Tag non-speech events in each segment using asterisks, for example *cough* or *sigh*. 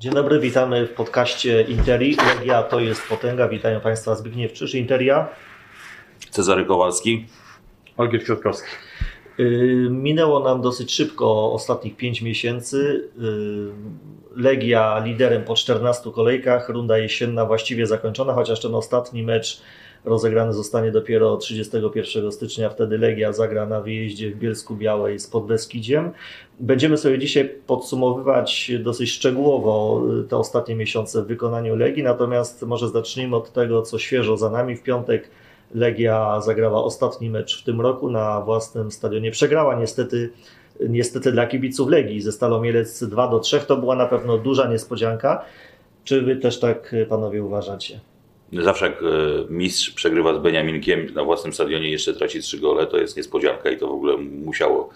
Dzień dobry, witamy w podcaście Interi. Legia to jest potęga. Witają Państwa Zbigniew Czyż, Interia. Cezary Kowalski. Olgierd Kwiatkowski. Yy, minęło nam dosyć szybko ostatnich 5 miesięcy. Yy, Legia liderem po 14 kolejkach, runda jesienna właściwie zakończona, chociaż ten ostatni mecz rozegrany zostanie dopiero 31 stycznia. Wtedy Legia zagra na wyjeździe w Bielsku Białej z Podbeskidziem. Będziemy sobie dzisiaj podsumowywać dosyć szczegółowo te ostatnie miesiące w wykonaniu Legii, natomiast może zacznijmy od tego, co świeżo za nami. W piątek Legia zagrała ostatni mecz w tym roku na własnym stadionie. Przegrała niestety, niestety dla kibiców Legii ze Stalą Mielec 2 do 3. To była na pewno duża niespodzianka. Czy wy też tak panowie uważacie? Zawsze jak e, mistrz przegrywa z Beniaminkiem na własnym stadionie jeszcze traci trzy gole, to jest niespodzianka i to w ogóle musiało,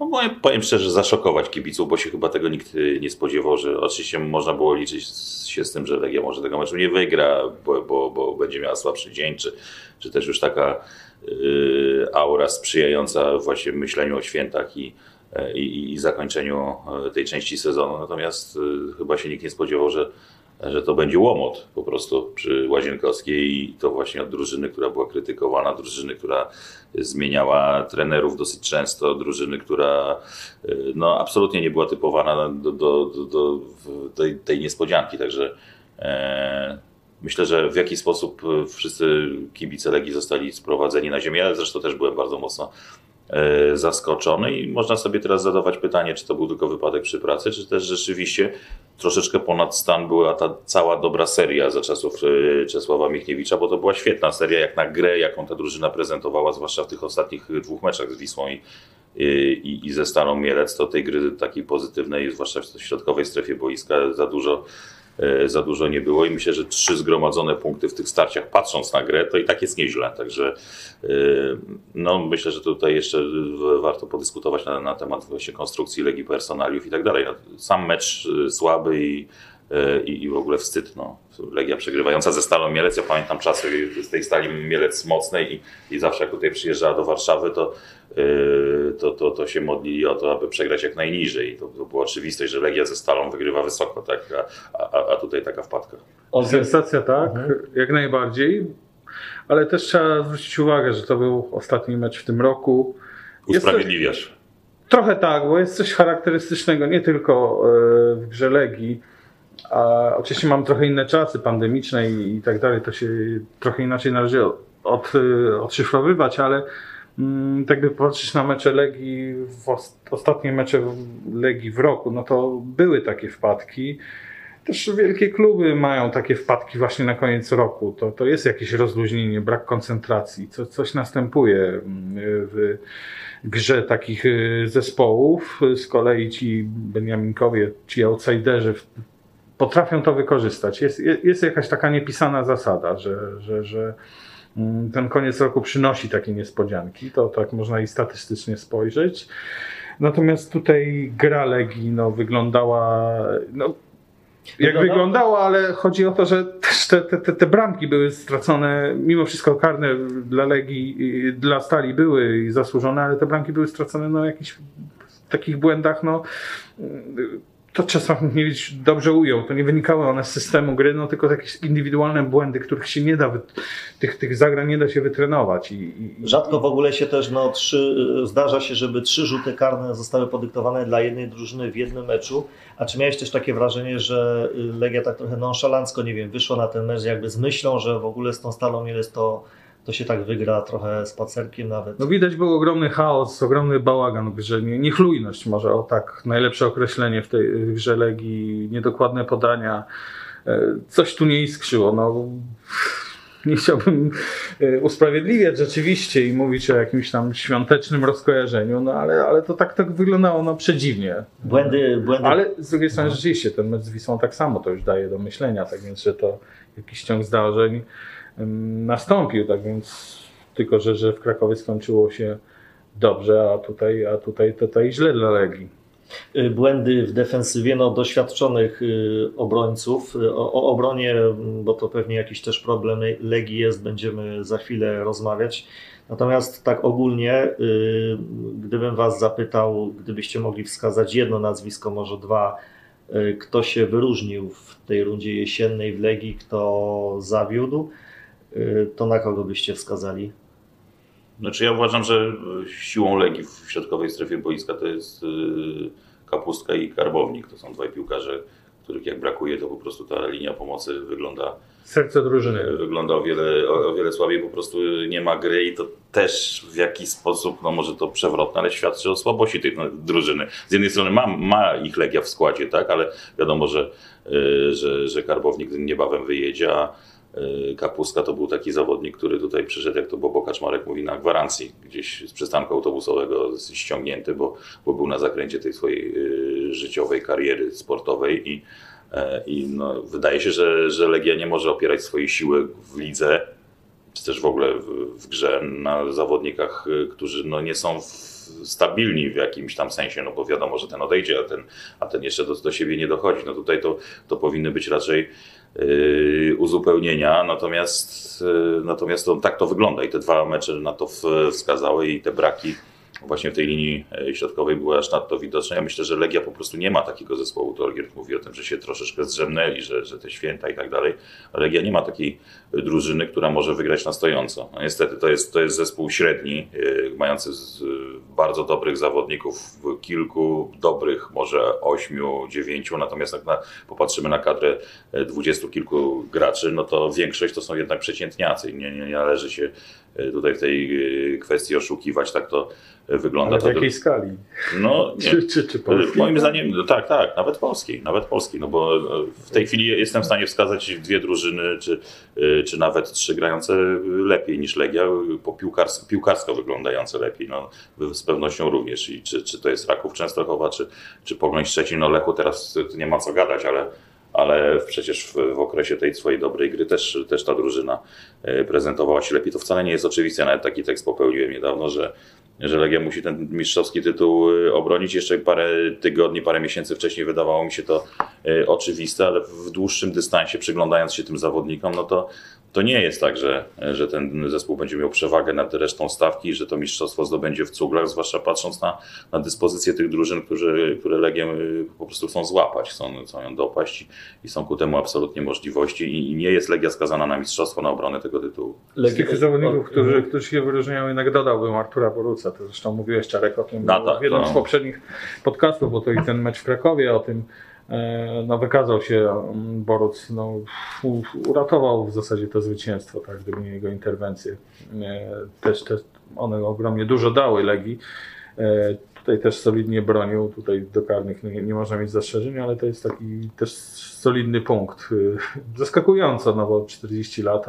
no powiem szczerze, zaszokować kibiców, bo się chyba tego nikt e, nie spodziewał, że oczywiście można było liczyć się z tym, że Legia może tego meczu nie wygra, bo, bo, bo będzie miała słabszy dzień, czy, czy też już taka y, aura sprzyjająca właśnie myśleniu o świętach i, i, i zakończeniu tej części sezonu. Natomiast y, chyba się nikt nie spodziewał, że że to będzie łomot po prostu przy Łazienkowskiej i to właśnie od drużyny, która była krytykowana, drużyny, która zmieniała trenerów dosyć często, drużyny, która no, absolutnie nie była typowana do, do, do, do tej, tej niespodzianki. Także e, myślę, że w jakiś sposób wszyscy kibice Legii zostali sprowadzeni na ziemię. Ja zresztą też byłem bardzo mocno zaskoczony i można sobie teraz zadawać pytanie, czy to był tylko wypadek przy pracy, czy też rzeczywiście troszeczkę ponad stan była ta cała dobra seria za czasów e, Czesława Michniewicza, bo to była świetna seria, jak na grę, jaką ta drużyna prezentowała, zwłaszcza w tych ostatnich dwóch meczach z Wisłą i, i, i ze Staną Mielec, to tej gry takiej pozytywnej, zwłaszcza w środkowej strefie boiska za dużo E, za dużo nie było i myślę, że trzy zgromadzone punkty w tych starciach, patrząc na grę, to i tak jest nieźle. Także e, no, myślę, że tutaj jeszcze warto podyskutować na, na temat właśnie konstrukcji legii personaliów i tak dalej. No, sam mecz e, słaby i i, i w ogóle wstyd. No. Legia przegrywająca ze Stalą Mielec. Ja pamiętam czasy z tej Stali Mielec mocnej i, i zawsze jak tutaj przyjeżdżała do Warszawy, to, yy, to, to, to się modlili o to, aby przegrać jak najniżej. To, to było oczywistość, że Legia ze Stalą wygrywa wysoko, tak? a, a, a tutaj taka wpadka. Sensacja tak, mhm. jak najbardziej. Ale też trzeba zwrócić uwagę, że to był ostatni mecz w tym roku. Usprawiedliwiasz. Trochę tak, bo jest coś charakterystycznego nie tylko e, w grze Legii, a oczywiście mam trochę inne czasy pandemiczne i, i tak dalej, to się trochę inaczej należy od, odszyfrowywać, ale mm, tak by patrzeć na mecze Legii, w ostatnie mecze Legii w roku, no to były takie wpadki. Też wielkie kluby mają takie wpadki właśnie na koniec roku. To, to jest jakieś rozluźnienie, brak koncentracji, co, coś następuje mm, w grze takich y, zespołów. Z kolei ci Beniaminkowie, ci outsiderzy potrafią to wykorzystać. Jest, jest jakaś taka niepisana zasada, że, że, że mm, ten koniec roku przynosi takie niespodzianki. To tak można i statystycznie spojrzeć. Natomiast tutaj gra Legii no, wyglądała. No, jak wyglądała, ale chodzi o to, że też te, te, te bramki były stracone, mimo wszystko karne dla Legii, dla Stali były zasłużone, ale te bramki były stracone no, jakichś takich błędach, no, to Czesławniewicz dobrze ujął. To nie wynikały one z systemu gry, no tylko jakieś indywidualne błędy, których się nie da, tych, tych zagrań nie da się wytrenować. I, i, Rzadko w ogóle się też, no, trzy, zdarza się, żeby trzy rzuty karne zostały podyktowane dla jednej drużyny w jednym meczu. A czy miałeś też takie wrażenie, że Legia tak trochę nonszalancko, nie wiem, wyszła na ten mecz jakby z myślą, że w ogóle z tą Stalą jest to to się tak wygra trochę spacerkiem nawet. No widać był ogromny chaos, ogromny bałagan w grze, nie, niechlujność może o tak, najlepsze określenie w tej grze Legii, niedokładne podania, e, coś tu nie iskrzyło, no nie chciałbym e, usprawiedliwiać rzeczywiście i mówić o jakimś tam świątecznym rozkojarzeniu, no ale, ale to tak, tak wyglądało no, przedziwnie. Błędy, błędy. Ale z drugiej strony no. rzeczywiście ten mecz z Wisłą tak samo to już daje do myślenia, tak więc, że to jakiś ciąg zdarzeń nastąpił, tak więc tylko, że, że w Krakowie skończyło się dobrze, a tutaj, a tutaj, tutaj źle dla Legii. Y, błędy w defensywie no, doświadczonych y, obrońców. Y, o, o obronie, bo to pewnie jakiś też problem Legii jest, będziemy za chwilę rozmawiać. Natomiast tak ogólnie, gdybym Was zapytał, gdybyście mogli wskazać jedno nazwisko, może dwa, kto się wyróżnił w tej rundzie jesiennej w Legii, kto zawiódł, to na kogo byście wskazali? Znaczy ja uważam, że siłą Legii w środkowej strefie boiska to jest y, Kapustka i Karbownik. To są dwaj piłkarze, których jak brakuje, to po prostu ta linia pomocy wygląda, Serce drużyny. wygląda o, wiele, o, wiele słabiej. Po prostu nie ma gry i to też w jakiś sposób, no może to przewrotne, ale świadczy o słabości tej no, drużyny. Z jednej strony ma, ma ich Legia w składzie, tak, ale wiadomo, że, y, że, że Karbownik niebawem wyjedzie, a y, Kapuska to był taki zawodnik, który tutaj przyszedł, jak to Bobo Kaczmarek mówi, na gwarancji, gdzieś z przystanku autobusowego ściągnięty, bo, bo był na zakręcie tej swojej y, życiowej kariery sportowej i, e, i no, wydaje się, że, że Legia nie może opierać swojej siły w lidze, czy też w ogóle w, w grze na zawodnikach, y, którzy no, nie są w, stabilni w jakimś tam sensie, no bo wiadomo, że ten odejdzie, a ten, a ten jeszcze do, do siebie nie dochodzi. No tutaj to, to powinny być raczej uzupełnienia, natomiast, yy, natomiast to, tak to wygląda i te dwa mecze na to wskazały i te braki właśnie w tej linii e, środkowej były aż nadto widoczne. Ja myślę, że Legia po prostu nie ma takiego zespołu. To mówi o tym, że się troszeczkę zdrzemnęli, że, że te święta i tak dalej. Legia nie ma takiej drużyny, która może wygrać na stojąco. No niestety to jest, to jest zespół średni, e, mający bardzo dobrych zawodników, kilku dobrych, może ośmiu, dziewięciu, natomiast jak na, popatrzymy na kadrę e, dwudziestu kilku graczy, no to większość to są jednak przeciętniacy nie, nie, należy się e, tutaj w tej e, kwestii oszukiwać, tak to e, wygląda. Ale w To- jakiej skali? No, *laughs* nie. Czy, czy, czy polskiej? Moim zdaniem, no tak, tak, nawet polskiej, nawet polskiej, no bo e, w tej chwili jestem w stanie wskazać dwie drużyny, czy, e, czy nawet trzy grające lepiej niż Legia, po piłkarsko, piłkarsko wyglądające lepiej, no z pewnością również i czy, czy to jest Raków Częstochowa, czy, czy Pogoń Szczecin, no Lechu teraz nie ma co gadać, ale ale przecież w, w okresie tej swojej dobrej gry też, też ta drużyna e, prezentowała się lepiej. To wcale nie jest oczywiste, nawet taki tekst popełniłem niedawno, że, że Legia musi ten mistrzowski tytuł e, obronić. Jeszcze parę tygodni, parę miesięcy wcześniej wydawało mi się to e, oczywiste, ale w dłuższym dystansie, przyglądając się tym zawodnikom, no to, to nie jest tak, że, że ten zespół będzie miał przewagę nad resztą stawki, że to mistrzostwo zdobędzie w cuglach, zwłaszcza patrząc na, na dyspozycję tych drużyn, którzy, które Legię y, po prostu chcą złapać, chcą, chcą ją dopaść i są ku temu absolutnie możliwości i, i nie jest Legia skazana na mistrzostwo, na obronę tego tytułu. Z tych zawodników, którzy, którzy się wyróżniają, jednak dodałbym Artura Boruca. To zresztą mówiłeś Czarek o tym No tak, w jednym to- z poprzednich podcastów, bo to i ten mecz w Krakowie o tym no, wykazał się mm, Boruc, no, uratował w zasadzie to zwycięstwo, tak, gdyby nie jego interwencje. E, Też, też one ogromnie dużo dały Legii. E, Tutaj też solidnie bronił, tutaj do karnych nie, nie można mieć zastrzeżeń, ale to jest taki też solidny punkt. E, Zaskakująco, no bo 40 lat,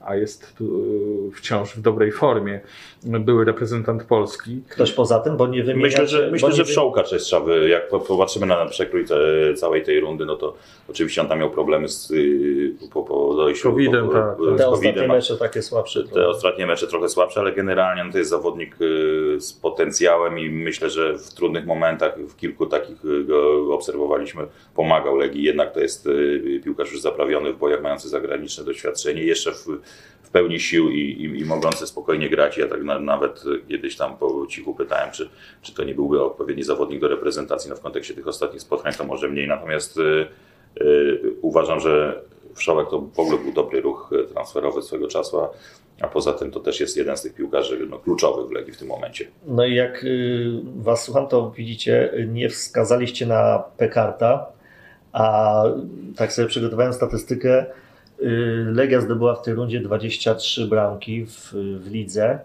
a, jest tu e, wciąż w dobrej formie. Były reprezentant Polski. Ktoś poza tym, bo nie wymieniacie... Myślę, że, myślę, że Wszołkacz jest jak po- popatrzymy na przekrój te, całej tej rundy, no to oczywiście on tam miał problemy z, y, po, po dojściu Covidem, po, tak, tak. Te ostatnie mecze takie słabsze. Te ostatnie mecze trochę słabsze, ale generalnie no to jest zawodnik y, z potencjałem i myślę, że w trudnych momentach, w kilku takich y, go obserwowaliśmy, pomagał Legii. Jednak to jest y, piłkarz już zaprawiony w bojach, mający zagraniczne doświadczenie, jeszcze w, w pełni sił i, i, i spokojnie grać. Ja tak na, nawet kiedyś tam po cichu pytałem, czy, czy to nie byłby odpowiedni zawodnik do reprezentacji. No w kontekście tych ostatnich spotkań to może mniej, natomiast y, y, uważam, że Wszołek to w ogóle był dobry ruch transferowy swego czasu, a, a poza tym to też jest jeden z tych piłkarzy no, kluczowych w Legii w tym momencie. No i jak y, Was słucham, to widzicie, nie wskazaliście na Pekarta, a tak sobie przygotowałem statystykę, Legia zdobyła w tej rundzie 23 bramki w, w lidze,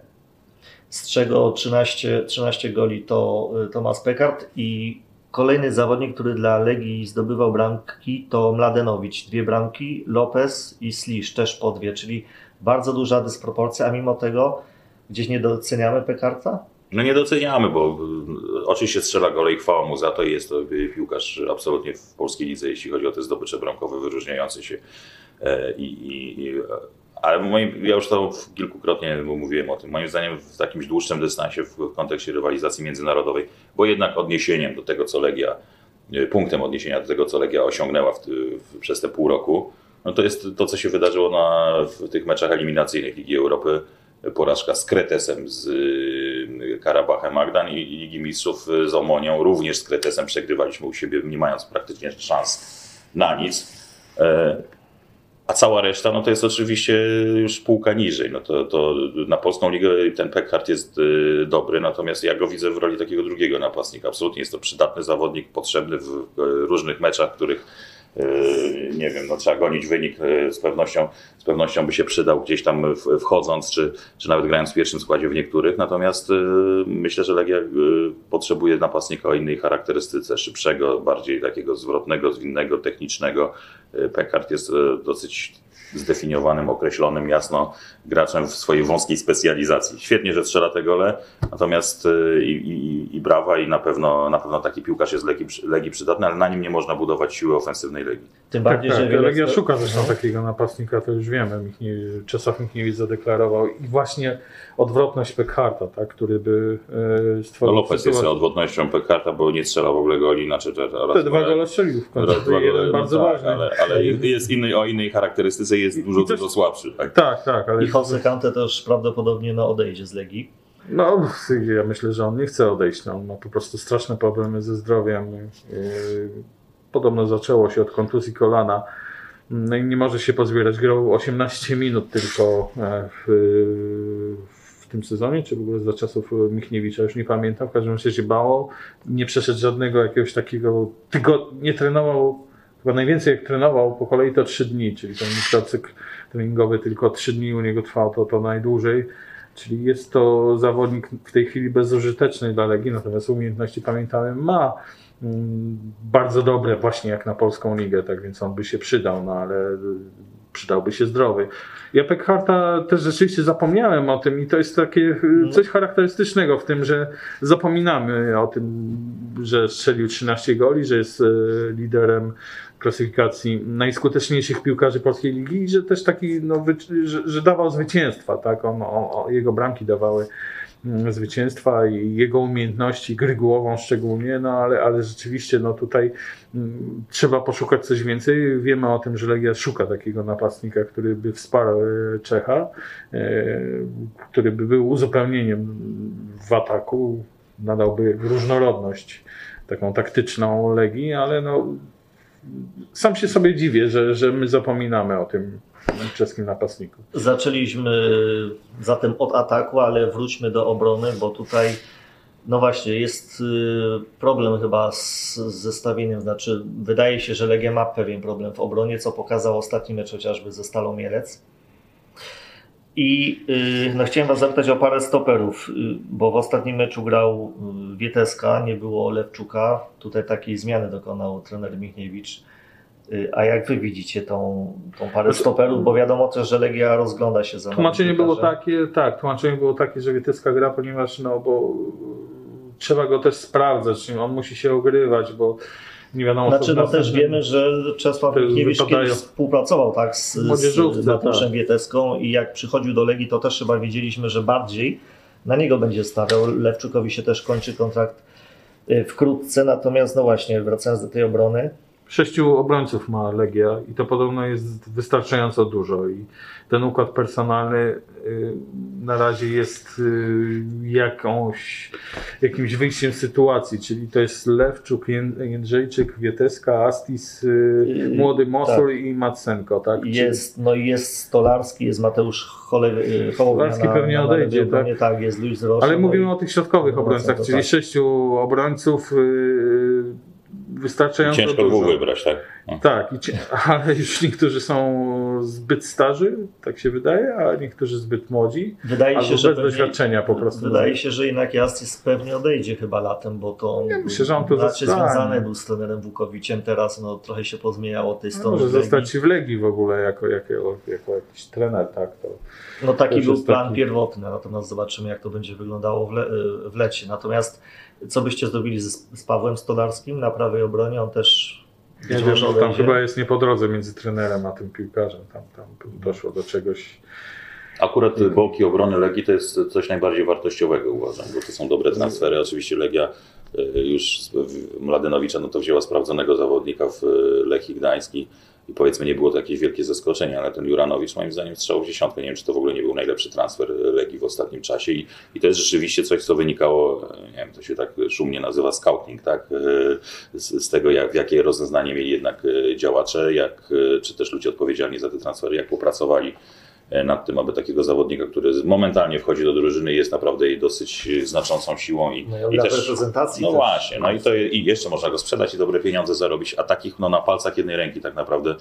z czego 13, 13 goli to y, Tomasz Pekart i kolejny zawodnik, który dla Legii zdobywał bramki to Mladenowicz, dwie bramki, Lopez i Slisz też po dwie, czyli bardzo duża dysproporcja, a mimo tego gdzieś nie doceniamy Pekarta? No nie doceniamy, bo y, oczywiście strzela gole i chwała mu za to i jest to y, piłkarz absolutnie w polskiej lidze, jeśli chodzi o te zdobycze bramkowe, wyróżniający się. E, I, i, i, ale moim, ja już to kilkukrotnie mówiłem o tym. Moim zdaniem w takim dłuższym dystansie w, kontekście rywalizacji międzynarodowej, bo jednak odniesieniem do tego, co Legia, y, punktem odniesienia do tego, co Legia osiągnęła w, w, przez te pół roku, no to jest to, co się wydarzyło na, w tych meczach eliminacyjnych Ligi Europy porażka z Kretesem z, Karabachem Magdan i Ligi Mistrzów z Omonią, również z Kretesem przegrywaliśmy u siebie, nie mając praktycznie szans na nic. A cała reszta, no to jest oczywiście już półka niżej. No to, to na polską ligę ten Peckhart jest y, dobry, natomiast ja go widzę w roli takiego drugiego napastnika. Absolutnie jest to przydatny zawodnik, potrzebny w różnych meczach, których y, nie wiem, no trzeba gonić wynik, y, z pewnością, z pewnością by się przydał gdzieś tam wchodząc, czy, czy nawet grając w pierwszym składzie w niektórych. Natomiast myślę, że Legia potrzebuje napastnika o innej charakterystyce, szybszego, bardziej takiego zwrotnego, zwinnego, technicznego, Pekart jest dosyć zdefiniowanym, określonym jasno graczem w swojej wąskiej specjalizacji. Świetnie, że strzela te gole, natomiast e, i, i, i brawa i na pewno, na pewno taki piłkarz jest Legii, Legii przydatny, ale na nim nie można budować siły ofensywnej Legii. Tym bardziej, tak, tak, że Legia szuka zresztą no. takiego napastnika, to już wiemy. Czesław Michniewicz zadeklarował i właśnie odwrotność Pekharta, tak, który by e, stworzył... No Lopez jest odwrotnością Pekharta, bo nie strzela w ogóle goli. Znaczy, Te dwa gole strzelił w końcu, dwa jeden bardzo tak, ważny. Ale, ale jest inny, o innej charakterystyce jest dużo, też, dużo słabszy. Tak, tak. tak ale... Jose Kante też prawdopodobnie no, odejdzie z Legii. No, ja myślę, że on nie chce odejść. No, on ma po prostu straszne problemy ze zdrowiem. Podobno zaczęło się od kontuzji kolana. No i nie może się pozbierać. Grał 18 minut tylko e, w, w tym sezonie, czy w ogóle za czasów Michniewicza, już nie pamiętam. W każdym razie się bało. Nie przeszedł żadnego jakiegoś takiego tygodnia, nie trenował, chyba najwięcej jak trenował po kolei to 3 dni, czyli ten cykl treningowy tylko 3 dni u niego trwał, to, to najdłużej. Czyli jest to zawodnik w tej chwili bezużyteczny dla Legii, natomiast umiejętności pamiętamy ma mm, bardzo dobre właśnie jak na polską ligę, tak więc on by się przydał, no ale przydałby się zdrowy. Ja Pekharta też rzeczywiście zapomniałem o tym i to jest takie mhm. coś charakterystycznego w tym, że zapominamy o tym, że strzelił 13 goli, że jest e, liderem klasyfikacji najskuteczniejszych piłkarzy polskiej ligi i że też taki, no, że, że dawał zwycięstwa, tak? On, o, jego bramki dawały mm, zwycięstwa i jego umiejętności, gry głową szczególnie, no ale, ale rzeczywiście no tutaj mm, trzeba poszukać coś więcej. Wiemy o tym, że Legia szuka takiego napastnika, który by wsparł e, Czecha, e, który by był uzupełnieniem w ataku, nadałby różnorodność taką taktyczną Legii, ale no sam się sobie dziwię, że, że my zapominamy o tym czeskim napastniku. Zaczęliśmy zatem od ataku, ale wróćmy do obrony, bo tutaj no właśnie, jest y, problem chyba z zestawieniem, znaczy wydaje się, że Legia ma pewien problem w obronie, co pokazał ostatni mecz chociażby ze Stalą Mielec. I y, no, chciałem Was zapytać o parę stoperów, y, bo w ostatnim meczu grał y, Wieteska, nie było Lewczuka. Tutaj takiej zmiany dokonał trener Michniewicz. A jak Wy widzicie tą, tą parę znaczy- stoperów? Bo wiadomo też, że Legia rozgląda się za Tłumaczenie było takie, tak, tłumaczenie było takie, że Wieteska gra, ponieważ no, bo trzeba go też sprawdzać, on musi się ogrywać, bo nie wiadomo. Znaczy, no też wiemy, że Czesław Mikiewicz kiedyś współpracował tak, z, z Mateuszem tak. Wieteską i jak przychodził do Legii, to też chyba wiedzieliśmy, że bardziej na niego będzie stawiał. Lewczukowi się też kończy kontrakt y, wkrótce, natomiast no właśnie, wracając do tej obrony, Sześciu obrońców ma Legia i to podobno jest wystarczająco dużo. I ten układ personalny y, na razie jest y, jakąś, jakimś wyjściem z sytuacji, czyli to jest Lewczuk, Jędrzejczyk, Wieteska, Astis, y, Młody Mosor tak. i Matsenko. Tak? Jest, no i jest Stolarski, jest Mateusz Hołownia. Stolarski pewnie na, odejdzie. tak? tak, jest Luis Rocha, Ale mówimy o tych środkowych obrońcach, czyli sześciu obrońców wystarczająco Ciężko dużo. wybrać, tak? No. Tak, *laughs* ale już niektórzy są zbyt starzy, tak się wydaje, a niektórzy zbyt młodzi. Wydaje się, że bez pewnie, doświadczenia po prostu. Wydaje się, że jednak Jastis pewnie odejdzie chyba latem, bo to ja myślę, że on to raczej związany był z trenerem Wukowiciem. Teraz no, trochę się pozmieniało tej strony. No, może zostać w Legii w ogóle jako, jako, jako jakiś trener, tak? To, no taki był plan taki... pierwotny, natomiast zobaczymy jak to będzie wyglądało w, le, w lecie. Natomiast co byście zrobili z, z Pawłem Stolarskim na prawej obronie? On też ja wiem, że tam chyba jest nie po drodze między trenerem a tym piłkarzem. Tam, tam doszło do czegoś. Akurat boki obrony Legii to jest coś najbardziej wartościowego uważam, bo to są dobre transfery. Oczywiście Legia y, już Mladenowicza no to wzięła sprawdzonego zawodnika w y, Lechii Gdański. I powiedzmy nie było to jakieś wielkie zaskoczenie, ale ten Juranowicz moim zdaniem strzał w dziesiątkę. Nie wiem, czy to w ogóle nie był najlepszy transfer Legii w ostatnim czasie i, i to jest rzeczywiście coś, co wynikało, nie wiem, to się tak szumnie nazywa scouting, tak, z, z tego, jak, jakie rozeznanie mieli jednak działacze, jak, czy też ludzie odpowiedzialni za te transfery, jak popracowali E, nad tym, aby takiego zawodnika, który momentalnie wchodzi do drużyny jest naprawdę jej dosyć znaczącą siłą i, no i, i też reprezentacji no też. właśnie, no i to i jeszcze można go sprzedać i dobre pieniądze zarobić, a takich no na palcach jednej ręki tak naprawdę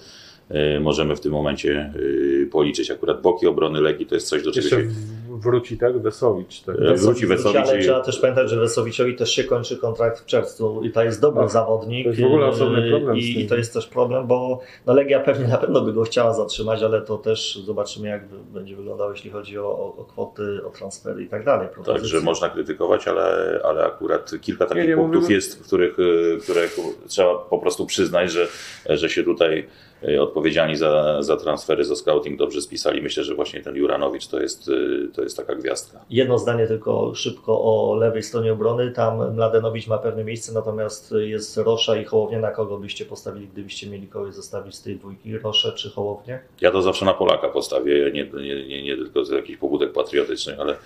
y, możemy w tym momencie y, policzyć. Akurat boki obrony Legii to jest coś, do czego Jeszcze się... wróci, tak? Wesowicz. Tak. E, wróci Wesowicz Ale i- trzeba też pamiętać, że Wesowiczowi też się kończy kontrakt w czerwcu i to jest dobry No, zawodnik. to jest w ogóle osobny problem I. I to jest też problem, bo no Legia pewnie na pewno by go chciała zatrzymać, ale to też zobaczymy jak będzie wyglądało, jeśli chodzi o, o, o kwoty, o transfery i tak dalej. propozycje. Także można krytykować, ale, ale akurat kilka takich Nie, nie, punktów mówimy- jest, w których, y, które trzeba po prostu przyznać, że, że się tutaj y, odpowiedzialni za, za transfery, za scouting dobrze spisali. Myślę, że właśnie ten Juranowicz to jest, y, to jest taka gwiazdka. Jedno zdanie tylko szybko o lewej stronie obrony. Tam Mladenowicz ma pewne miejsce, natomiast jest Rosza i Hołownia. Na kogo byście postawili, gdybyście mieli kogoś zostawić z tej dwójki? Roszę czy Hołownię? Ja to zawsze na Polaka postawię, nie, nie, nie, nie tylko z jakichś pobudek patriotycznych, ale,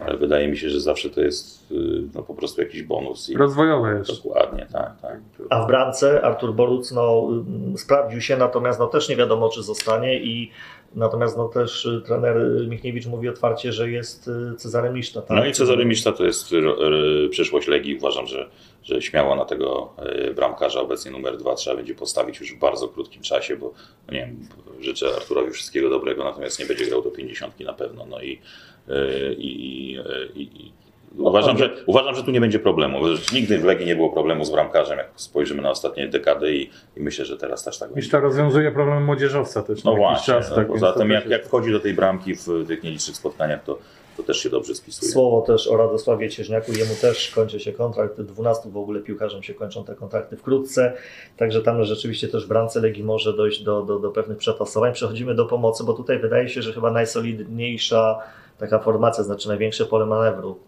ale wydaje mi się, że zawsze to jest y, no, po prostu jakiś bonus. I Rozwojowe jeszcze. dokładnie, tak, tak. A w bramce Artur Boruc no, mm, sprawdził się, natomiast no, też nie wiadomo, czy zostanie i natomiast no, też y, trener Michniewicz mówi otwarcie, że jest y, Cezarem Miszta. Tak? No i Cezary Miszta to jest y, y, przyszłość Legii. Uważam, że, że śmiało na tego y, bramkarza obecnie numer dwa trzeba będzie postawić już w bardzo krótkim czasie, bo no nie wiem, życzę Arturowi wszystkiego dobrego, natomiast nie będzie grał do 50 na pewno. No i, y, i, y, i, i uważam, że, uważam, że tu nie będzie problemu. Nigdy w Legii nie było problemu z bramkarzem, jak spojrzymy na ostatnie dekady i, i myślę, że teraz też tak będzie. Miszta rozwiązuje problem młodzieżowca też No właśnie, czas. no, tak, poza to tym jak, jak wchodzi do tej bramki w tych nielicznych spotkaniach, to, to też się dobrze spisuje. Słowo też o Radosławie Cieżniaku, jemu też kończy się kontrakt, 12 w ogóle piłkarzom się kończą te kontrakty wkrótce, także tam rzeczywiście też w bramce Legii może dojść do, do, do pewnych przetasowań. Przechodzimy do pomocy, bo tutaj wydaje się, że chyba najsolidniejsza taka formacja, znaczy największe pole manewru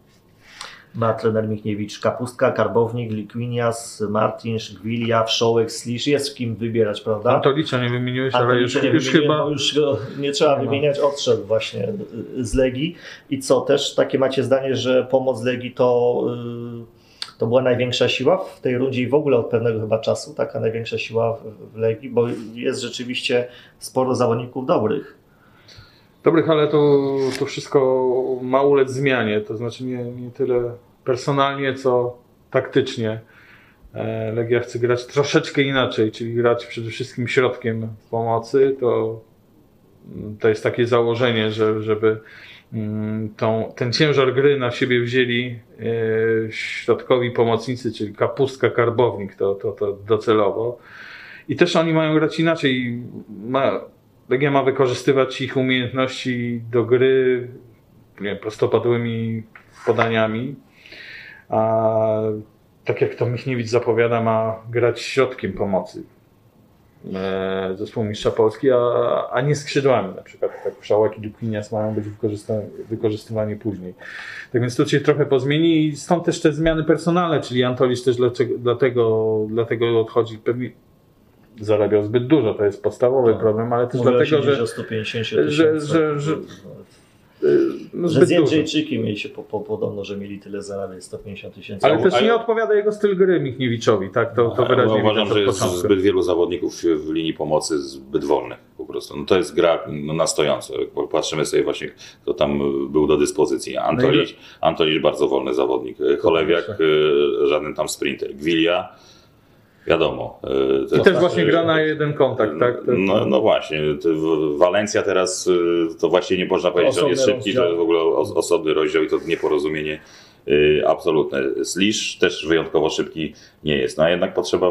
ma trener Michniewicz. Kapustka, Karbownik, Likwinias, Martinsz, Gwilia, Wszołek, Slisz, jest w kim wybierać, prawda? Antolicza nie wymieniłeś, ale już, nie już chyba... Już go nie trzeba ma. wymieniać, odszedł właśnie z Legii. I co, też takie macie zdanie, że pomoc Legii to, y, to była największa siła w tej rundzie i w ogóle od pewnego chyba czasu, taka największa siła w, w Legii, bo jest rzeczywiście sporo zawodników dobrych. Dobrych, ale to, to wszystko ma ulec zmianie, to znaczy nie, nie tyle personalnie, co taktycznie. E, Legia chce grać troszeczkę inaczej, czyli grać przede wszystkim środkiem pomocy. To, to jest takie założenie, że, żeby mm, tą, ten ciężar gry na siebie wzięli e, środkowi pomocnicy, czyli kapustka, karbownik, to, to, to docelowo. I też oni mają grać inaczej. Ma, Legia ma wykorzystywać ich umiejętności do gry nie prostopadłymi podaniami, a tak jak to Michniewicz zapowiada, ma grać środkiem pomocy e, zespół mistrza Polski, a, a nie skrzydłami na przykład. Tak Wszałek i Lukinias mają być wykorzystywani później. Tak więc to się trochę pozmieni i stąd też te zmiany personalne, czyli Antolicz też dlaczego, dlatego, dlatego odchodzi pewnie zarabiał zbyt dużo, to jest podstawowy Tak. problem, ale też Mówią dlatego, się że o 150 że- tysięcy. że- że- no, Że zbyt z dużo. Jędrzejczykiem mieli się po, po, podobno, że mieli tyle zarabiać, 150 tysięcy. Ale też nie odpowiada jego styl gry Michniewiczowi, tak? To, to Ja wyraźnie uważam, widać że jest początku. zbyt wielu zawodników w linii pomocy zbyt wolnych po prostu. No to jest gra no, na stojąco. Patrzymy sobie właśnie, kto tam był do dyspozycji. Antolić, Antolić bardzo wolny zawodnik. Cholewiak, y, żaden tam sprinter. Gwilia, wiadomo. y, to I też właśnie gra na jeden kontakt, tak? To- No, no właśnie, Walencja teraz y, to właśnie nie można powiedzieć, że on jest szybki, rozdział. to jest w ogóle os- osobny rozdział i to nieporozumienie y, absolutne. Slisz też wyjątkowo szybki nie jest, no a jednak potrzeba,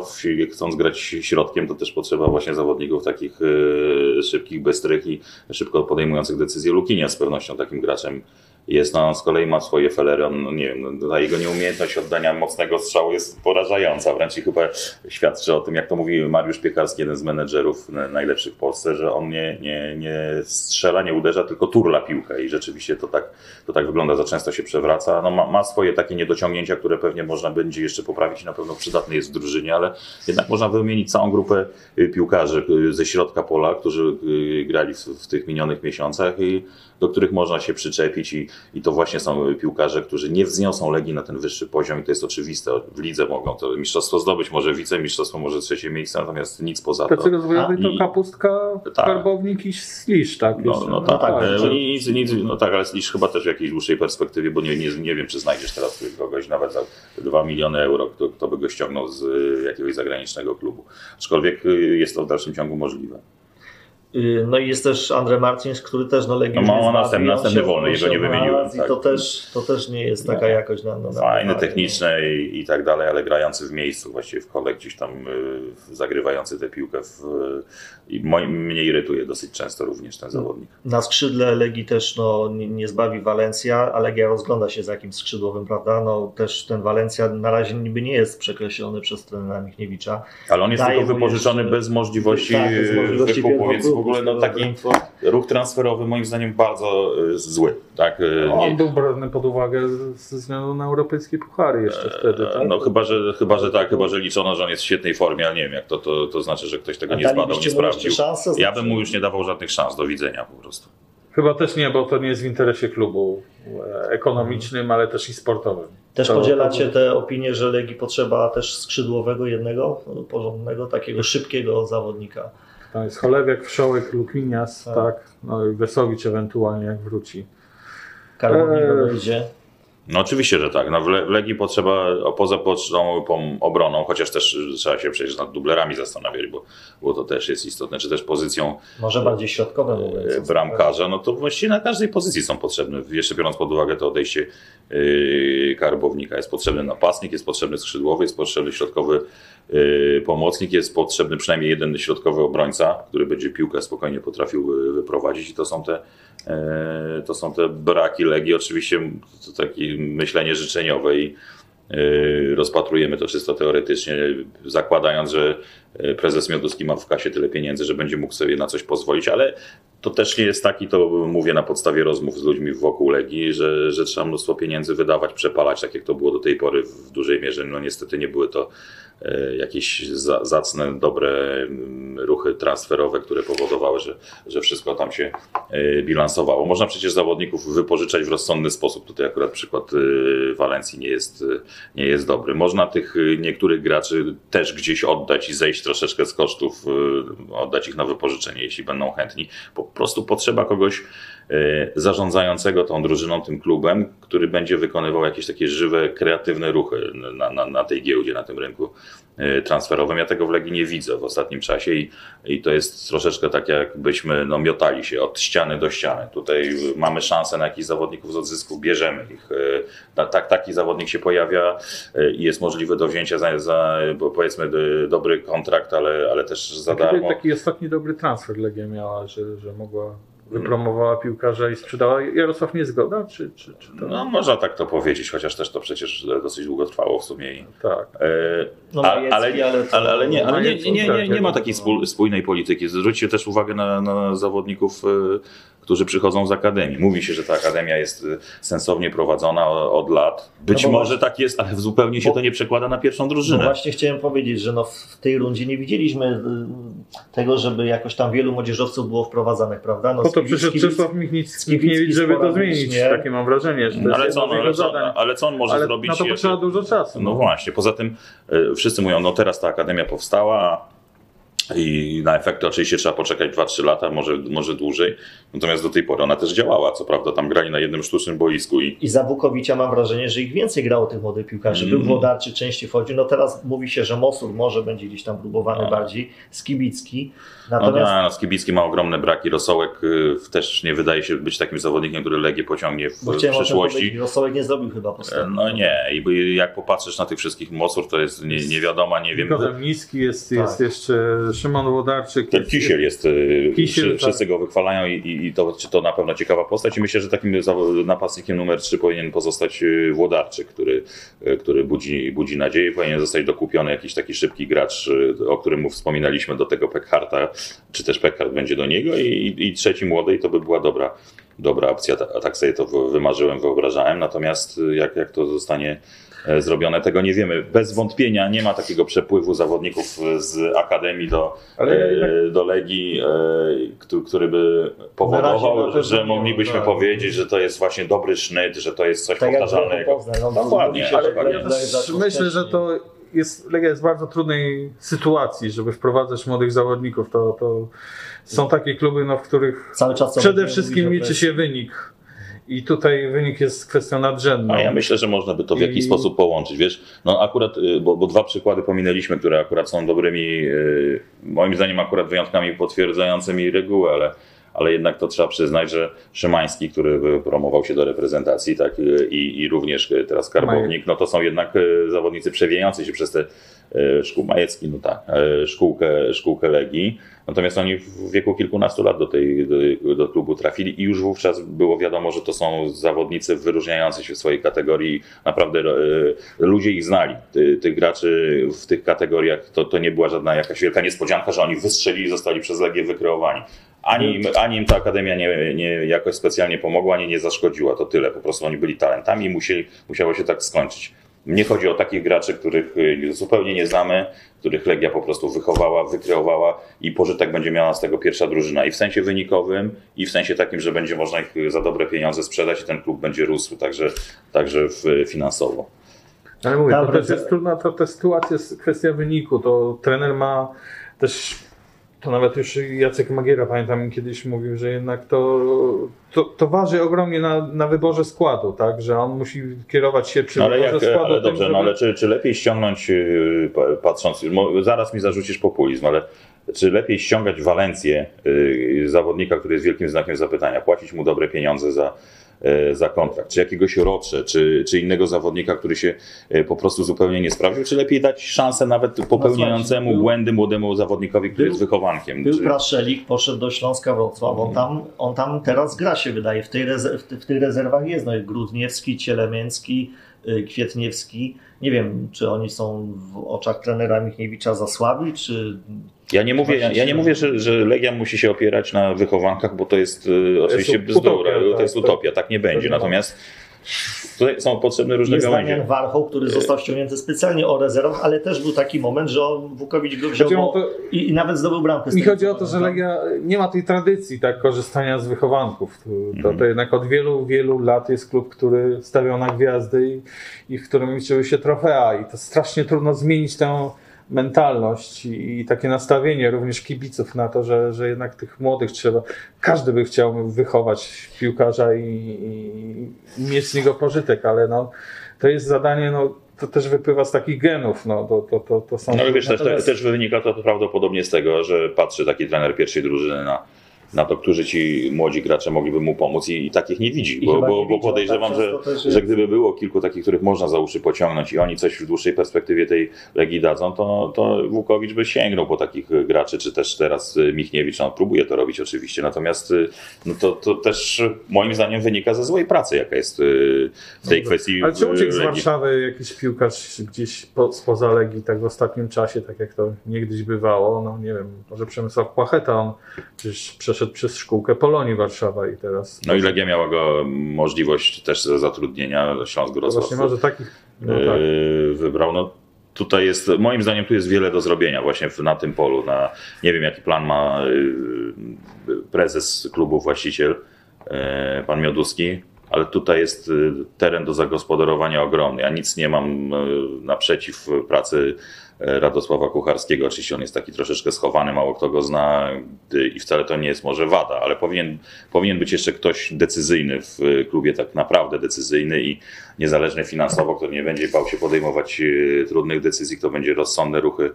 chcąc grać środkiem, to też potrzeba właśnie zawodników takich y, szybkich, bystrych i szybko podejmujących decyzje. Lukinia z pewnością takim graczem jest, no, on z kolei ma swoje felery, on, no, nie wiem, no, jego nieumiejętność oddania mocnego strzału jest porażająca, wręcz i chyba świadczy o tym, jak to mówi Mariusz Piekarski, jeden z menedżerów na- najlepszych w Polsce, że on nie, nie, nie strzela, nie uderza, tylko turla piłkę. I rzeczywiście to tak, to tak wygląda, za często się przewraca. No, ma, ma swoje takie niedociągnięcia, które pewnie można będzie jeszcze poprawić. I na pewno przydatny jest w drużynie, ale jednak można wymienić całą grupę y, piłkarzy y, ze środka pola, którzy y, grali w, w tych minionych miesiącach i do których można się przyczepić i, i to właśnie są piłkarze, którzy nie wzniosą Legii na ten wyższy poziom i to jest oczywiste. W lidze mogą to mistrzostwo zdobyć, może wicemistrzostwo, może trzecie miejsce, natomiast nic poza to. Tacy rozwojowi A, to kapustka, Tak. skarbownik i slisz, tak? No, jeszcze. no tak, tak, że- nic, nic, no tak, ale lisz chyba też w jakiejś dłuższej perspektywie, bo nie, nie, nie wiem, czy znajdziesz teraz kogoś nawet za 2 miliony euro, kto, kto by go ściągnął z y, jakiegoś zagranicznego klubu. Aczkolwiek y, jest to w dalszym ciągu możliwe. Y, No i jest też Andre Martins, który też no Legii No, ma następny- następny wolny, jego nie wymieniłem, tak. To też, to też nie jest taka Nie. jakość na, na, na Fajny, na- techniczny i, i tak dalej, ale grający w miejscu, właściwie w kole gdzieś tam y, zagrywający tę piłkę w, moi- mnie irytuje dosyć często również ten zawodnik. Na skrzydle Legii też no, nie, nie zbawi Walencja, a Legia rozgląda się za jakimś skrzydłowym, prawda? No też ten Walencja na razie niby nie jest przekreślony przez trenera Michniewicza. Ale on jest Daje tylko wypożyczony bez możliwości Tak, bez możliwości wykupu, więc w wykupu, ogóle no, taki ruch transferowy moim zdaniem bardzo y, zły. Tak? Y, On nie- był brany pod uwagę ze względu na europejskie puchary jeszcze wtedy, tak? No chyba, że, chyba, że tak, chyba, że liczono, że on jest w świetnej formie, ale nie wiem, jak to, to, to znaczy, że ktoś tego nie zbadał, nie sprawdził. szansę? Ja bym mu już nie dawał żadnych szans, do widzenia po prostu. Chyba też nie, bo to nie jest w interesie klubu e, ekonomicznym, ale też i sportowym. Też To- podzielacie to- te opinie, że Legii potrzeba też skrzydłowego jednego, no, porządnego, takiego szybkiego zawodnika. Tam jest Cholewiak, Wszołek, Luklinias, Tak. tak. No i Wesowicz ewentualnie jak wróci. Karbownik Eee. dojdzie. No oczywiście, że tak. No, w, Le- w Legii potrzeba, poza potrzebą obroną, chociaż też y, trzeba się przecież nad dublerami zastanawiać, bo, bo to też jest istotne, czy też pozycją Może bardziej środkowe mówiąc. e, bramkarza, no to właściwie na każdej pozycji są potrzebne. Jeszcze biorąc pod uwagę to odejście yy, karbownika, jest potrzebny napastnik, jest potrzebny skrzydłowy, jest potrzebny środkowy pomocnik, jest potrzebny przynajmniej jeden środkowy obrońca, który będzie piłkę spokojnie potrafił yy, wyprowadzić i to są te, yy, to są te braki Legii. Oczywiście to takie myślenie życzeniowe i rozpatrujemy to czysto teoretycznie, zakładając, że prezes Mioduski ma w kasie tyle pieniędzy, że będzie mógł sobie na coś pozwolić, ale to też nie jest tak i to mówię na podstawie rozmów z ludźmi wokół Legii, że, że trzeba mnóstwo pieniędzy wydawać, przepalać, tak jak to było do tej pory w dużej mierze. No niestety nie były to jakieś za, zacne, dobre mm, ruchy transferowe, które powodowały, że, że wszystko tam się e, bilansowało. Można przecież zawodników wypożyczać w rozsądny sposób. Tutaj akurat przykład e, Walencji nie jest, e, nie jest dobry. Można tych e, niektórych graczy też gdzieś oddać i zejść troszeczkę z kosztów, e, oddać ich na wypożyczenie, jeśli będą chętni. Po prostu potrzeba kogoś e, zarządzającego tą drużyną, tym klubem, który będzie wykonywał jakieś takie żywe, kreatywne ruchy na, na, na tej giełdzie, na tym rynku e, transferowym. Ja tego w Legii nie widzę w ostatnim czasie i, i to jest troszeczkę tak, jakbyśmy no, miotali się od ściany do ściany. Tutaj mamy szansę na jakichś zawodników z odzysku, bierzemy ich. Ta- Tak, taki zawodnik się pojawia i jest możliwe do wzięcia za, za powiedzmy dobry kontrakt, ale, ale też za Taki, darmo. taki ostatni dobry transfer Legia miała, że, że mogła wypromowała piłkarza i sprzedała. Jarosław Niezgoda? Czy, czy, czy to? No, można tak to powiedzieć, chociaż też to przecież dosyć długo trwało w sumie. I, Tak. e, No, a- ale, ale ale, ale, nie, ale nie, nie, nie, nie, nie ma tak, takiej no. spójnej polityki. Zwróćcie też uwagę na, na zawodników, e, którzy przychodzą z akademii. Mówi się, że ta akademia jest e, sensownie prowadzona od lat. Być No może tak jest, ale zupełnie się bo- to nie przekłada na pierwszą No drużynę. właśnie chciałem powiedzieć, że no w tej rundzie nie widzieliśmy tego, żeby jakoś tam wielu młodzieżowców było wprowadzanych, prawda? No, Po to przyszedł Czesław Michniewicz, żeby to zmienić. Takie mam wrażenie, że to No, jest ale, co, z ale, co, ale co on może Ale zrobić? na to jeszcze? potrzeba dużo czasu. No właśnie, poza tym e, wszyscy mówią, no teraz ta akademia powstała i na efekty oczywiście trzeba poczekać 2-3 lata, może, może dłużej. Natomiast do tej pory ona też działała, co prawda tam grali na jednym sztucznym boisku i I za Wukowicza mam wrażenie, że ich więcej grało tych młodych piłkarzy. Był Mm. Włodarczy częściej wchodził. No teraz mówi się, że Mosur może będzie gdzieś tam próbowany No. bardziej. Skibicki. no, Natomiast no, no, Skibicki ma ogromne braki, Rosołek y, też nie wydaje się być takim zawodnikiem, który Legię pociągnie w, bo w chciałem o tym przyszłości. Rosołek nie zrobił chyba E, postępu. No nie, i by- jak popatrzysz na tych wszystkich Mosur, to jest nie, nie wiadomo, nie wiem. Nikodem Niski jest, jest Tak. jeszcze Szymon Włodarczyk. Ten Kisiel jest, y, Kisiel, wszy- tak. wszyscy go wychwalają i, i, i to, czy to na pewno ciekawa postać. I myślę, że takim napastnikiem numer 3 powinien pozostać y, Włodarczyk, który, y, który budzi, budzi nadzieję, powinien zostać dokupiony jakiś taki szybki gracz, y, o którym mu wspominaliśmy do tego Pekharta, czy też Pekhart będzie do niego. I, i, trzeci młody i to by była dobra, dobra opcja, a tak sobie to wy- wymarzyłem, wyobrażałem, natomiast jak, jak to zostanie e, zrobione, tego nie wiemy. Bez wątpienia nie ma takiego przepływu zawodników z Akademii do, Ale e, do Legii, e, któ- który by razie powodował, pewno że moglibyśmy tak. powiedzieć, że to jest właśnie dobry sznyt, że to jest coś Tak powtarzalnego. No, Dokładnie, ale ja myślę, że to jest, Legia jest w bardzo trudnej sytuacji, żeby wprowadzać młodych zawodników. To, to są takie kluby, no, w których Cały czas co przede wszystkim liczy się wynik. I tutaj wynik jest kwestią nadrzędną. A ja myślę, że można by to w jakiś I- sposób połączyć. Wiesz, no akurat, y, bo, bo dwa przykłady pominęliśmy, które akurat są dobrymi, y, moim zdaniem akurat wyjątkami potwierdzającymi regułę, ale, ale jednak to trzeba przyznać, że Szymański, który promował się do reprezentacji, tak, y, i, i również y, teraz Karbownik, no to są jednak y, zawodnicy przewijający się przez te szkół Majecki, no tak, szkółkę, szkółkę Legii. Natomiast oni w wieku kilkunastu lat do, tej, do, do klubu trafili i już wówczas było wiadomo, że to są zawodnicy wyróżniający się w swojej kategorii. Naprawdę ludzie ich znali. Ty, tych graczy w tych kategoriach to, to nie była żadna jakaś wielka niespodzianka, że oni wystrzelili i zostali przez Legię wykreowani. Ani im, ani im ta akademia nie, nie jakoś specjalnie pomogła, ani nie zaszkodziła. To tyle. Po prostu oni byli talentami i musieli, musiało się tak skończyć. Mnie chodzi o takich graczy, których y, zupełnie nie znamy, których Legia po prostu wychowała, wykreowała i pożytek będzie miała z tego pierwsza drużyna. I w sensie wynikowym, i w sensie takim, że będzie można ich za dobre pieniądze sprzedać i ten klub będzie rósł także, także w, finansowo. Ale mówię, to też jest trudna to, ta sytuacja, jest kwestia wyniku. To trener ma też, to nawet już Jacek Magiera pamiętam kiedyś mówił, że jednak to, to, to waży ogromnie na, na wyborze składu, tak? Że on musi kierować się przy No ale, wyborze jak, składu. ale tym, dobrze, żeby- no ale czy, czy lepiej ściągnąć, pa- patrząc, zaraz mi zarzucisz populizm, ale czy lepiej ściągać Walencję, yy, zawodnika, który jest wielkim znakiem zapytania, płacić mu dobre pieniądze za, za kontrakt, czy jakiegoś Rocze, czy, czy innego zawodnika, który się yy, po prostu zupełnie nie sprawdził, czy lepiej dać szansę nawet popełniającemu był- błędy młodemu zawodnikowi, który był- jest wychowankiem? Był Czy- Praszelik, poszedł do Śląska Wrocław. On tam, on tam teraz gra się wydaje. W, tej reze- w, w tych rezerwach jest no, Grudniewski, Cielemięcki, y, Kwietniewski. Nie wiem, czy oni są w oczach trenera Michniewicza za słabi, czy Ja nie mówię, ja, ja nie mówię że, że Legia musi się opierać na wychowankach, bo to jest y, oczywiście bzdura, tak, to jest tak. utopia, tak nie będzie. Natomiast tutaj są potrzebne różne jest gałęzie. Damian Warchoł, który został ściągnięty specjalnie o rezerwach, ale też był taki moment, że on Wukowicz go wziął bo, to- i, i nawet zdobył bramkę. Mi chodzi o to, że pamiętam. Legia nie ma tej tradycji tak korzystania z wychowanków. To, to, to jednak od wielu, wielu lat jest klub, który stawiał na gwiazdy i, i w którym liczyły się trofea i to strasznie trudno zmienić tę mentalność i, takie nastawienie również kibiców na to, że, że jednak tych młodych trzeba, każdy by chciał wychować piłkarza i, i, i mieć z niego pożytek, ale no, to jest zadanie, no, to też wypływa z takich genów, no, to, to, to, to są... No ale wiesz, też, Natomiast- też wynika to prawdopodobnie z tego, że patrzy taki trener pierwszej drużyny na, na to, którzy ci młodzi gracze mogliby mu pomóc i, i takich nie widzi. Bo, bo, bo podejrzewam, tak że, też że jest. gdyby było kilku takich, których można za uszy pociągnąć i oni coś w dłuższej perspektywie tej Legii dadzą, to, to by sięgnął po takich graczy, czy też teraz y, Michniewicz, on próbuje to robić oczywiście, natomiast y, no to, to też moim zdaniem wynika ze złej pracy, jaka jest y, w tej kwestii Ale czy uciekł z. Warszawy jakiś piłkarz gdzieś po, spoza Legii tak w ostatnim czasie, tak jak to niegdyś bywało? No nie wiem, może Przemysław Płacheta, on przecież przeszedł przez szkółkę Polonii Warszawa i teraz... No i Legia miała go możliwość też zatrudnienia, Śląsk to Wrocław właśnie może takich... No tak. yy, wybrał. No, tutaj jest, moim zdaniem tu jest wiele do zrobienia właśnie na tym polu. Na, nie wiem jaki plan ma yy, prezes klubu, właściciel, pan Mioduski, ale tutaj jest teren do zagospodarowania ogromny. Ja nic nie mam naprzeciw pracy Radosława Kucharskiego. Oczywiście on jest taki troszeczkę schowany, mało kto go zna i wcale to nie jest może wada, ale powinien, powinien być jeszcze ktoś decyzyjny w klubie, tak naprawdę decyzyjny i niezależny finansowo, który nie będzie bał się podejmować yy, trudnych decyzji, kto będzie rozsądne ruchy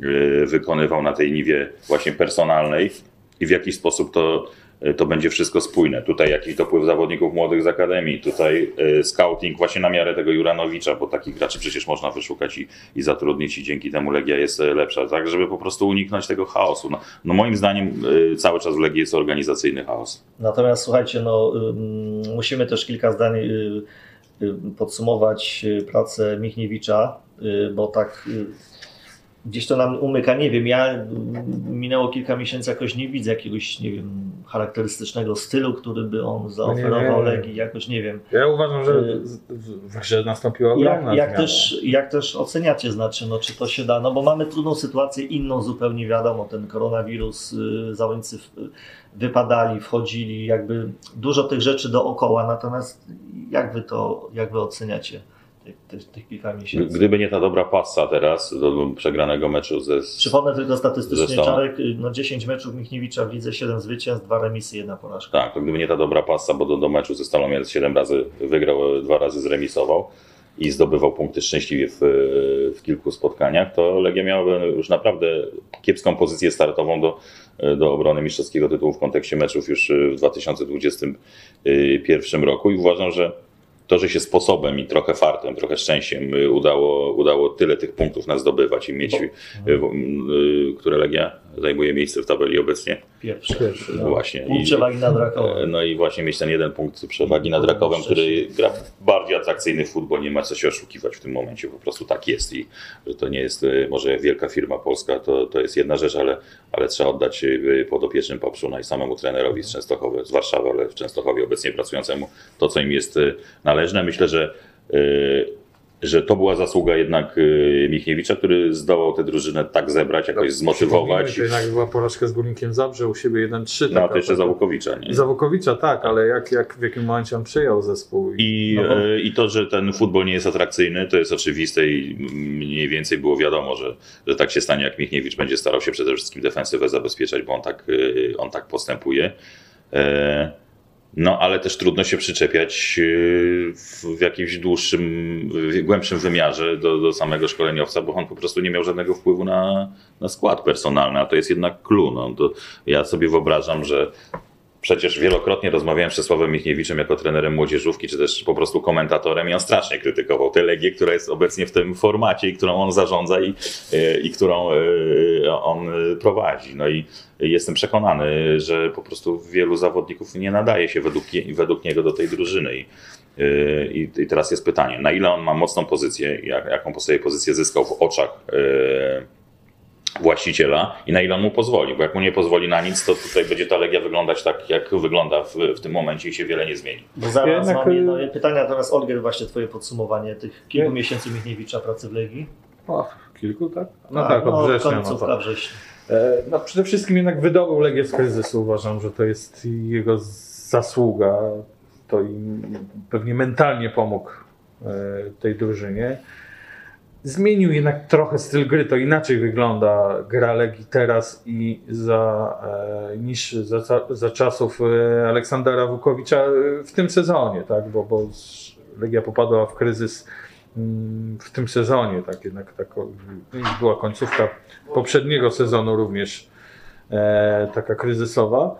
yy, wykonywał na tej niwie właśnie personalnej i w jaki sposób to to będzie wszystko spójne. Tutaj jakiś dopływ zawodników młodych z akademii, tutaj y, scouting właśnie na miarę tego Juranowicza, bo takich graczy przecież można wyszukać i, i zatrudnić i dzięki temu Legia jest y, lepsza, tak żeby po prostu uniknąć tego chaosu. No, no moim zdaniem y, cały czas w Legii jest organizacyjny chaos. Natomiast słuchajcie, no, musimy też kilka zdań y, y, podsumować y, pracę Michniewicza, y, bo tak y, gdzieś to nam umyka. Nie wiem, ja minęło kilka miesięcy, jakoś nie widzę jakiegoś, nie wiem, charakterystycznego stylu, który by on zaoferował. Legii, jakoś nie wiem. Ja uważam, że Y, w- grze nastąpiła ogromna Jak, jak, zmiana. też, jak też oceniacie, znaczy, no, czy to się da? No bo mamy trudną sytuację, inną zupełnie wiadomo, ten koronawirus, y, zawodnicy wypadali, wchodzili, jakby dużo tych rzeczy dookoła, natomiast jak wy to, jak wy oceniacie tych, tych, kilka miesięcy? Gdyby nie ta dobra pasa teraz do przegranego meczu ze Przypomnę tylko statystycznie, Czarek, y, no 10 meczów Michniewicza w lidze, 7 zwycięstw, 2 remisy, 1 porażka. Tak, to gdyby nie ta dobra pasa, bo do, do meczu ze Stalą Mielec 7 razy wygrał, dwa razy zremisował i zdobywał punkty szczęśliwie w, w kilku spotkaniach, to Legia miałaby już naprawdę kiepską pozycję startową do, do obrony mistrzowskiego tytułu w kontekście meczów już w 2021 roku i uważam, że to, że się sposobem i trochę fartem, trochę szczęściem y, udało, udało tyle tych punktów nas zdobywać i mieć, y, w- y, które Legia zajmuje miejsce w tabeli obecnie. Pierwszy. Pierwszy, No. Właśnie. Punkt I- przewagi nad Rakowem. no i właśnie mieć ten jeden punkt przewagi nad Rakowem, który gra w bardziej atrakcyjny futbol, nie ma co się oszukiwać w tym momencie, po prostu tak jest i że to nie jest y, może wielka firma polska, to, to jest jedna rzecz, ale, ale trzeba oddać y, podopiecznym Papszuna i samemu trenerowi z Częstochowy, z Warszawy, ale w Częstochowie obecnie pracującemu to, co im jest należne. Myślę, że y, że to była zasługa jednak y, Michniewicza, który zdołał tę drużynę tak zebrać, jakoś zmotywować. Przypomnijmy, To jednak była porażka z Górnikiem Zabrze u siebie 1-3. No, taka- to jeszcze taka- Zawłukowicza, nie? Zawokowicza, tak, ale jak, jak w jakim momencie on przyjął zespół. I, no bo- e, I to, że ten futbol nie jest atrakcyjny, to jest oczywiste i mniej więcej było wiadomo, że, że tak się stanie, jak Michniewicz będzie starał się przede wszystkim defensywę zabezpieczać, bo on tak, e, on tak postępuje. E, No, ale też trudno się przyczepiać e, w, jakimś dłuższym, w głębszym wymiarze do, do samego szkoleniowca, bo on po prostu nie miał żadnego wpływu na, na skład personalny, a to jest jednak clue. No, to ja sobie wyobrażam, że Przecież wielokrotnie rozmawiałem z Czesławem Michniewiczem jako trenerem młodzieżówki, czy też po prostu komentatorem i on strasznie krytykował tę Legię, która jest obecnie w tym formacie i którą on zarządza i, e, i którą e, on e, prowadzi. No i jestem przekonany, że po prostu wielu zawodników nie nadaje się według, według niego do tej drużyny. I, i, I teraz jest pytanie, na ile on ma mocną pozycję, jak, jaką sobie pozycję zyskał w oczach właściciela i na ile on mu pozwoli, bo jak mu nie pozwoli na nic, to tutaj będzie ta Legia wyglądać tak, jak wygląda w, w tym momencie i się wiele nie zmieni. Bo zaraz Jednak, mam jedno pytania, natomiast Olgier, właśnie twoje podsumowanie tych kilku Nie. miesięcy Michniewicza pracy w Legii. O, kilku, tak? No A, tak, od września. No końcówka to. września. E, No przede wszystkim jednak wydobył Legię z kryzysu. Uważam, że to jest jego zasługa. To im pewnie mentalnie pomógł e, tej drużynie. Zmienił jednak trochę styl gry, to inaczej wygląda gra Legii teraz i za, e, niż za, za- za czasów e, Aleksandra Wukowicza e, w tym sezonie, tak? bo, bo Legia popadła w kryzys mm, w tym sezonie, tak jednak tak, była końcówka poprzedniego sezonu również e, taka kryzysowa.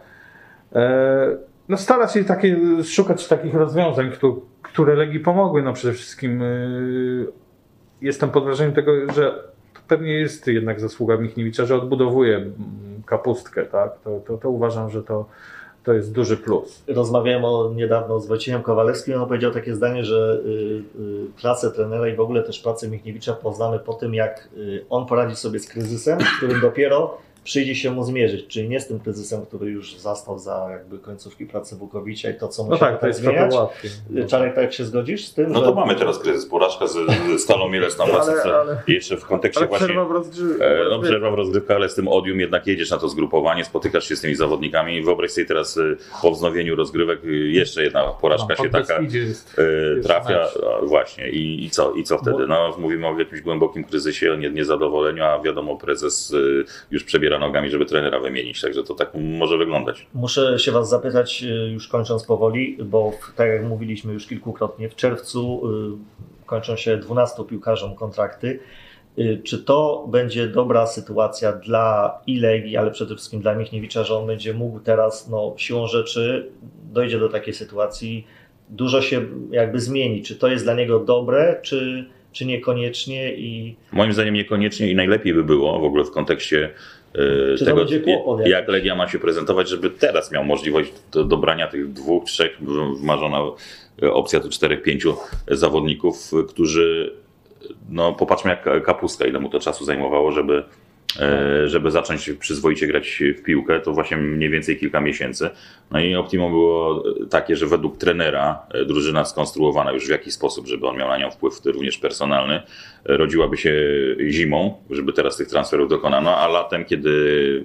E, no stara się takie, szukać takich rozwiązań, któ- które Legii pomogły. No przede wszystkim e, jestem pod wrażeniem tego, że pewnie jest jednak zasługa Michniewicza, że odbudowuje kapustkę. Tak? To, to, to uważam, że to, to jest duży plus. Rozmawiałem o, niedawno z Wojciechem Kowalewskim, on powiedział takie zdanie, że y, y, pracę trenera i w ogóle też pracę Michniewicza poznamy po tym, jak y, on poradzi sobie z kryzysem, z którym dopiero przyjdzie się mu zmierzyć, czyli nie z tym kryzysem, który już zastał za jakby końcówki pracy Wukowicza i to, co No musi tak, to jest zmieniać. Czarek, tak się zgodzisz z tym? No że- to mamy teraz kryzys, porażka z, z Stalą Mielec na Ale- ale- I jeszcze w kontekście Ale właśnie... przerwa w. E, No, przerwa w rozgrywkę, ale z tym odium jednak jedziesz na to zgrupowanie, spotykasz się z tymi zawodnikami. Wyobraź sobie teraz e, po wznowieniu rozgrywek e, jeszcze jedna porażka się taka e, trafia. Właśnie I, i co? I co wtedy? No, mówimy o jakimś głębokim kryzysie, niezadowoleniu, a wiadomo, prezes już przebiera nogami, żeby trenera wymienić. Także to tak może wyglądać. Muszę się Was zapytać, y, już kończąc powoli, bo tak jak mówiliśmy już kilkukrotnie, w czerwcu y, kończą się 12 piłkarzom kontrakty. Y, Czy to będzie dobra sytuacja dla i Legii, ale przede wszystkim dla Michniewicza, że on będzie mógł teraz, no, siłą rzeczy, dojdzie do takiej sytuacji, dużo się jakby zmieni. Czy to jest dla niego dobre, czy, czy niekoniecznie i Moim zdaniem niekoniecznie i najlepiej by było w ogóle w kontekście e, Czy to tego, będzie kłopot jak jakiś? Legia ma się prezentować, żeby teraz miał możliwość do dobrania tych dwóch, trzech, wymarzona e, opcja tu czterech, pięciu zawodników, którzy, no popatrzmy jak Kapuska, ile mu to czasu zajmowało, żeby, e, żeby zacząć przyzwoicie grać w piłkę, to właśnie mniej więcej kilka miesięcy. No i optimum było takie, że według trenera e, drużyna skonstruowana już w jakiś sposób, żeby on miał na nią wpływ również personalny, e, rodziłaby się zimą, żeby teraz tych transferów dokonano, a latem, kiedy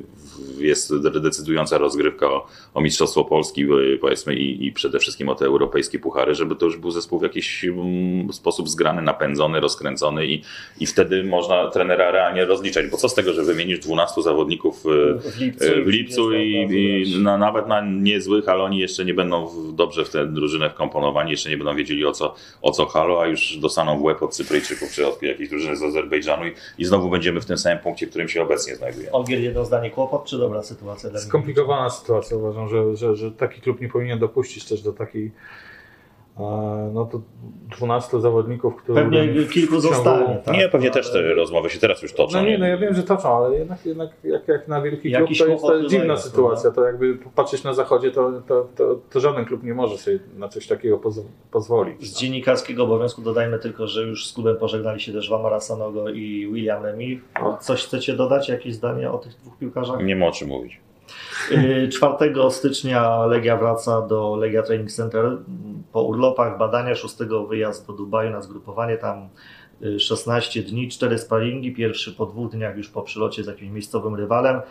jest decydująca rozgrywka o, o Mistrzostwo Polski, e, powiedzmy, i, i przede wszystkim o te europejskie puchary, żeby to już był zespół w jakiś mm, sposób zgrany, napędzony, rozkręcony i, i wtedy można trenera realnie rozliczać. Bo co z tego, że wymienisz 12 zawodników e, w lipcu, w lipcu i, i na, nawet na niezłych, ale oni jeszcze nie będą dobrze w tę drużynę wkomponowani, jeszcze nie będą wiedzieli o co, o co halo, a już dostaną w łeb od Cypryjczyków czy od jakiejś drużyny z Azerbejdżanu i, i znowu będziemy w tym samym punkcie, w którym się obecnie znajdujemy. Ogier jedno zdanie kłopot, czy dobra sytuacja dla Skomplikowana sytuacja. Uważam, że, że, że taki klub nie powinien dopuścić też do takiej. No to 12 zawodników, którzy. Pewnie kilku zostanie. Tak? nie, pewnie Ale- też te rozmowy się teraz już toczą. No nie, no ja wiem, że toczą, ale jednak, jednak jak, jak na wielki klub to jest to dziwna jest, sytuacja. To jakby popatrzeć na zachodzie, to, to, to, to żaden klub nie może sobie na coś takiego poz, pozwolić. Z dziennikarskiego obowiązku dodajmy tylko, że już z klubem pożegnali się też Wamara Sanogo i William Lemmy. Coś chcecie dodać? Jakieś zdanie o tych dwóch piłkarzach? Nie ma o czym mówić. Y, 4 stycznia Legia wraca do Legia Training Center po urlopach, badania, 6 wyjazd do Dubaju na zgrupowanie, tam y, 16 dni, 4 sparingi, pierwszy po dwóch dniach już po przylocie z jakimś miejscowym rywalem,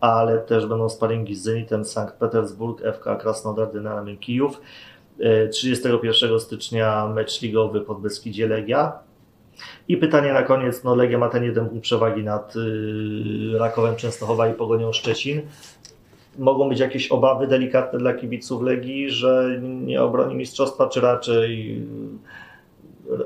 ale też będą sparingi z Zenitem Sankt Petersburg, FK Krasnodar, Dynamem Kijów. Y, 31 stycznia mecz ligowy pod Beskidzie Legia. I pytanie na koniec, no Legia ma ten jeden punkt przewagi nad y, Rakowem Częstochowa i Pogonią Szczecin mogą być jakieś obawy delikatne dla kibiców Legii, że nie obroni mistrzostwa, czy raczej,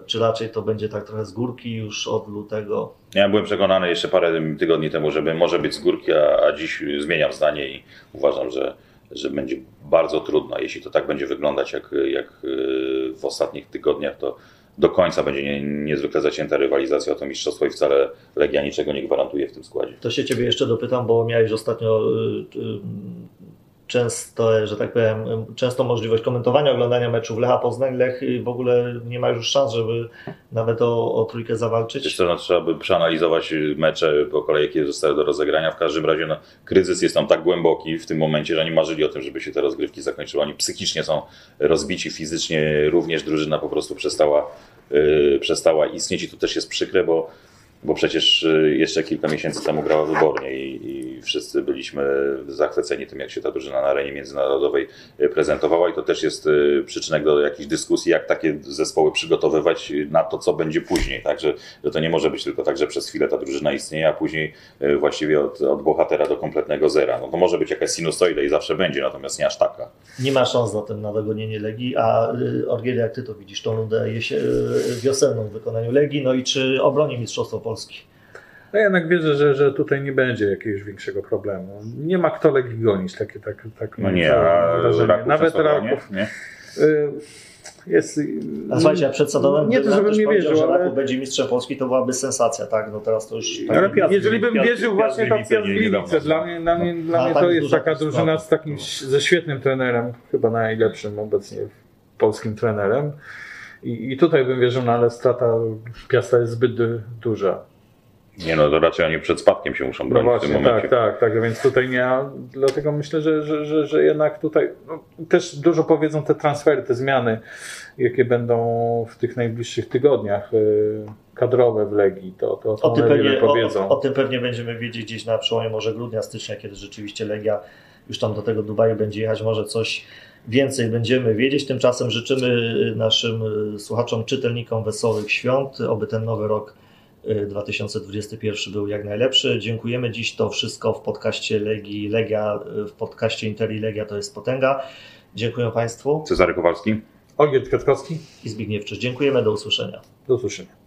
czy raczej to będzie tak trochę z górki już od lutego? Ja byłem przekonany jeszcze parę tygodni temu, żeby może być z górki, a, a dziś zmieniam zdanie i uważam, że, że będzie bardzo trudno. Jeśli to tak będzie wyglądać jak, jak yy, w ostatnich tygodniach, to do końca będzie nie, niezwykle zacięta rywalizacja o to mistrzostwo i wcale Legia niczego nie gwarantuje w tym składzie. To się Ciebie jeszcze dopytam, bo miałeś ostatnio y, y, często, że tak powiem, często możliwość komentowania, oglądania meczów Lecha Poznań. Lech w ogóle nie ma już szans, żeby nawet o, o trójkę zawalczyć. Co, no, trzeba by przeanalizować mecze po kolei, jakie zostały do rozegrania. W każdym razie no, kryzys jest tam tak głęboki w tym momencie, że oni marzyli o tym, żeby się te rozgrywki zakończyły. Oni psychicznie są rozbici, fizycznie również drużyna po prostu przestała, yy, przestała istnieć i to też jest przykre, bo, bo przecież yy, jeszcze kilka miesięcy temu grała wybornie i, i wszyscy byliśmy zachwyceni tym, jak się ta drużyna na arenie międzynarodowej yy, prezentowała i to też jest yy, przyczynek do jakichś dyskusji, jak takie zespoły przygotowywać na to, co będzie później. Także że to nie może być tylko tak, że przez chwilę ta drużyna istnieje, a później właściwie od, od bohatera do kompletnego zera. No to może być jakaś sinusoida i zawsze będzie, natomiast nie aż taka. Nie ma szans zatem na dogonienie Legii, a y, Orgiel, jak Ty to widzisz, tą nudę jesie, y, wiosenną w wykonaniu Legii, no i czy obroni Mistrzostwo Polski? Ja jednak wierzę, że, że tutaj nie będzie jakiegoś większego problemu. Nie ma kto Legii gonić, takie tak, tak No nie. Raków Nawet Raków nie? y, jest... A słuchajcie, a przed sezonem Nie to, żebym nie wierzył, że ale... Raków będzie mistrzem Polski, to byłaby sensacja, tak? No teraz to już... Tak, Ale Piast- Jeżeli bym Piast- wierzył właśnie Piast tak Gliwice nie- Piast. Gliwice, dla mnie, dla mnie, dla A, mnie tam to jest taka drużyna z takim, ze świetnym trenerem, chyba najlepszym obecnie polskim trenerem. I, I tutaj bym wierzył, no ale strata Piasta jest zbyt du- duża. Nie no, to raczej oni przed spadkiem się muszą No bronić w właśnie, tym momencie. tak, tak, tak, więc tutaj nie, dlatego myślę, że, że, że, że jednak tutaj no, też dużo powiedzą te transfery, te zmiany, jakie będą w tych najbliższych tygodniach y, kadrowe w Legii, to, to, to O tym, pewnie, powiedzą. o, o tym pewnie będziemy wiedzieć gdzieś na przełomie może grudnia, stycznia, kiedy rzeczywiście Legia już tam do tego Dubaju będzie jechać, może coś więcej będziemy wiedzieć. Tymczasem życzymy naszym y, słuchaczom, czytelnikom wesołych świąt, oby ten nowy rok y, 2021 był jak najlepszy. Dziękujemy dziś to wszystko w podcaście Legii Legia, y, w podcaście Interi Legia to jest potęga. Dziękuję Państwu Cezary Kowalski. Ogier Kwiatkowski, i Zbigniew Czyż. Dziękujemy, do usłyszenia. do usłyszenia.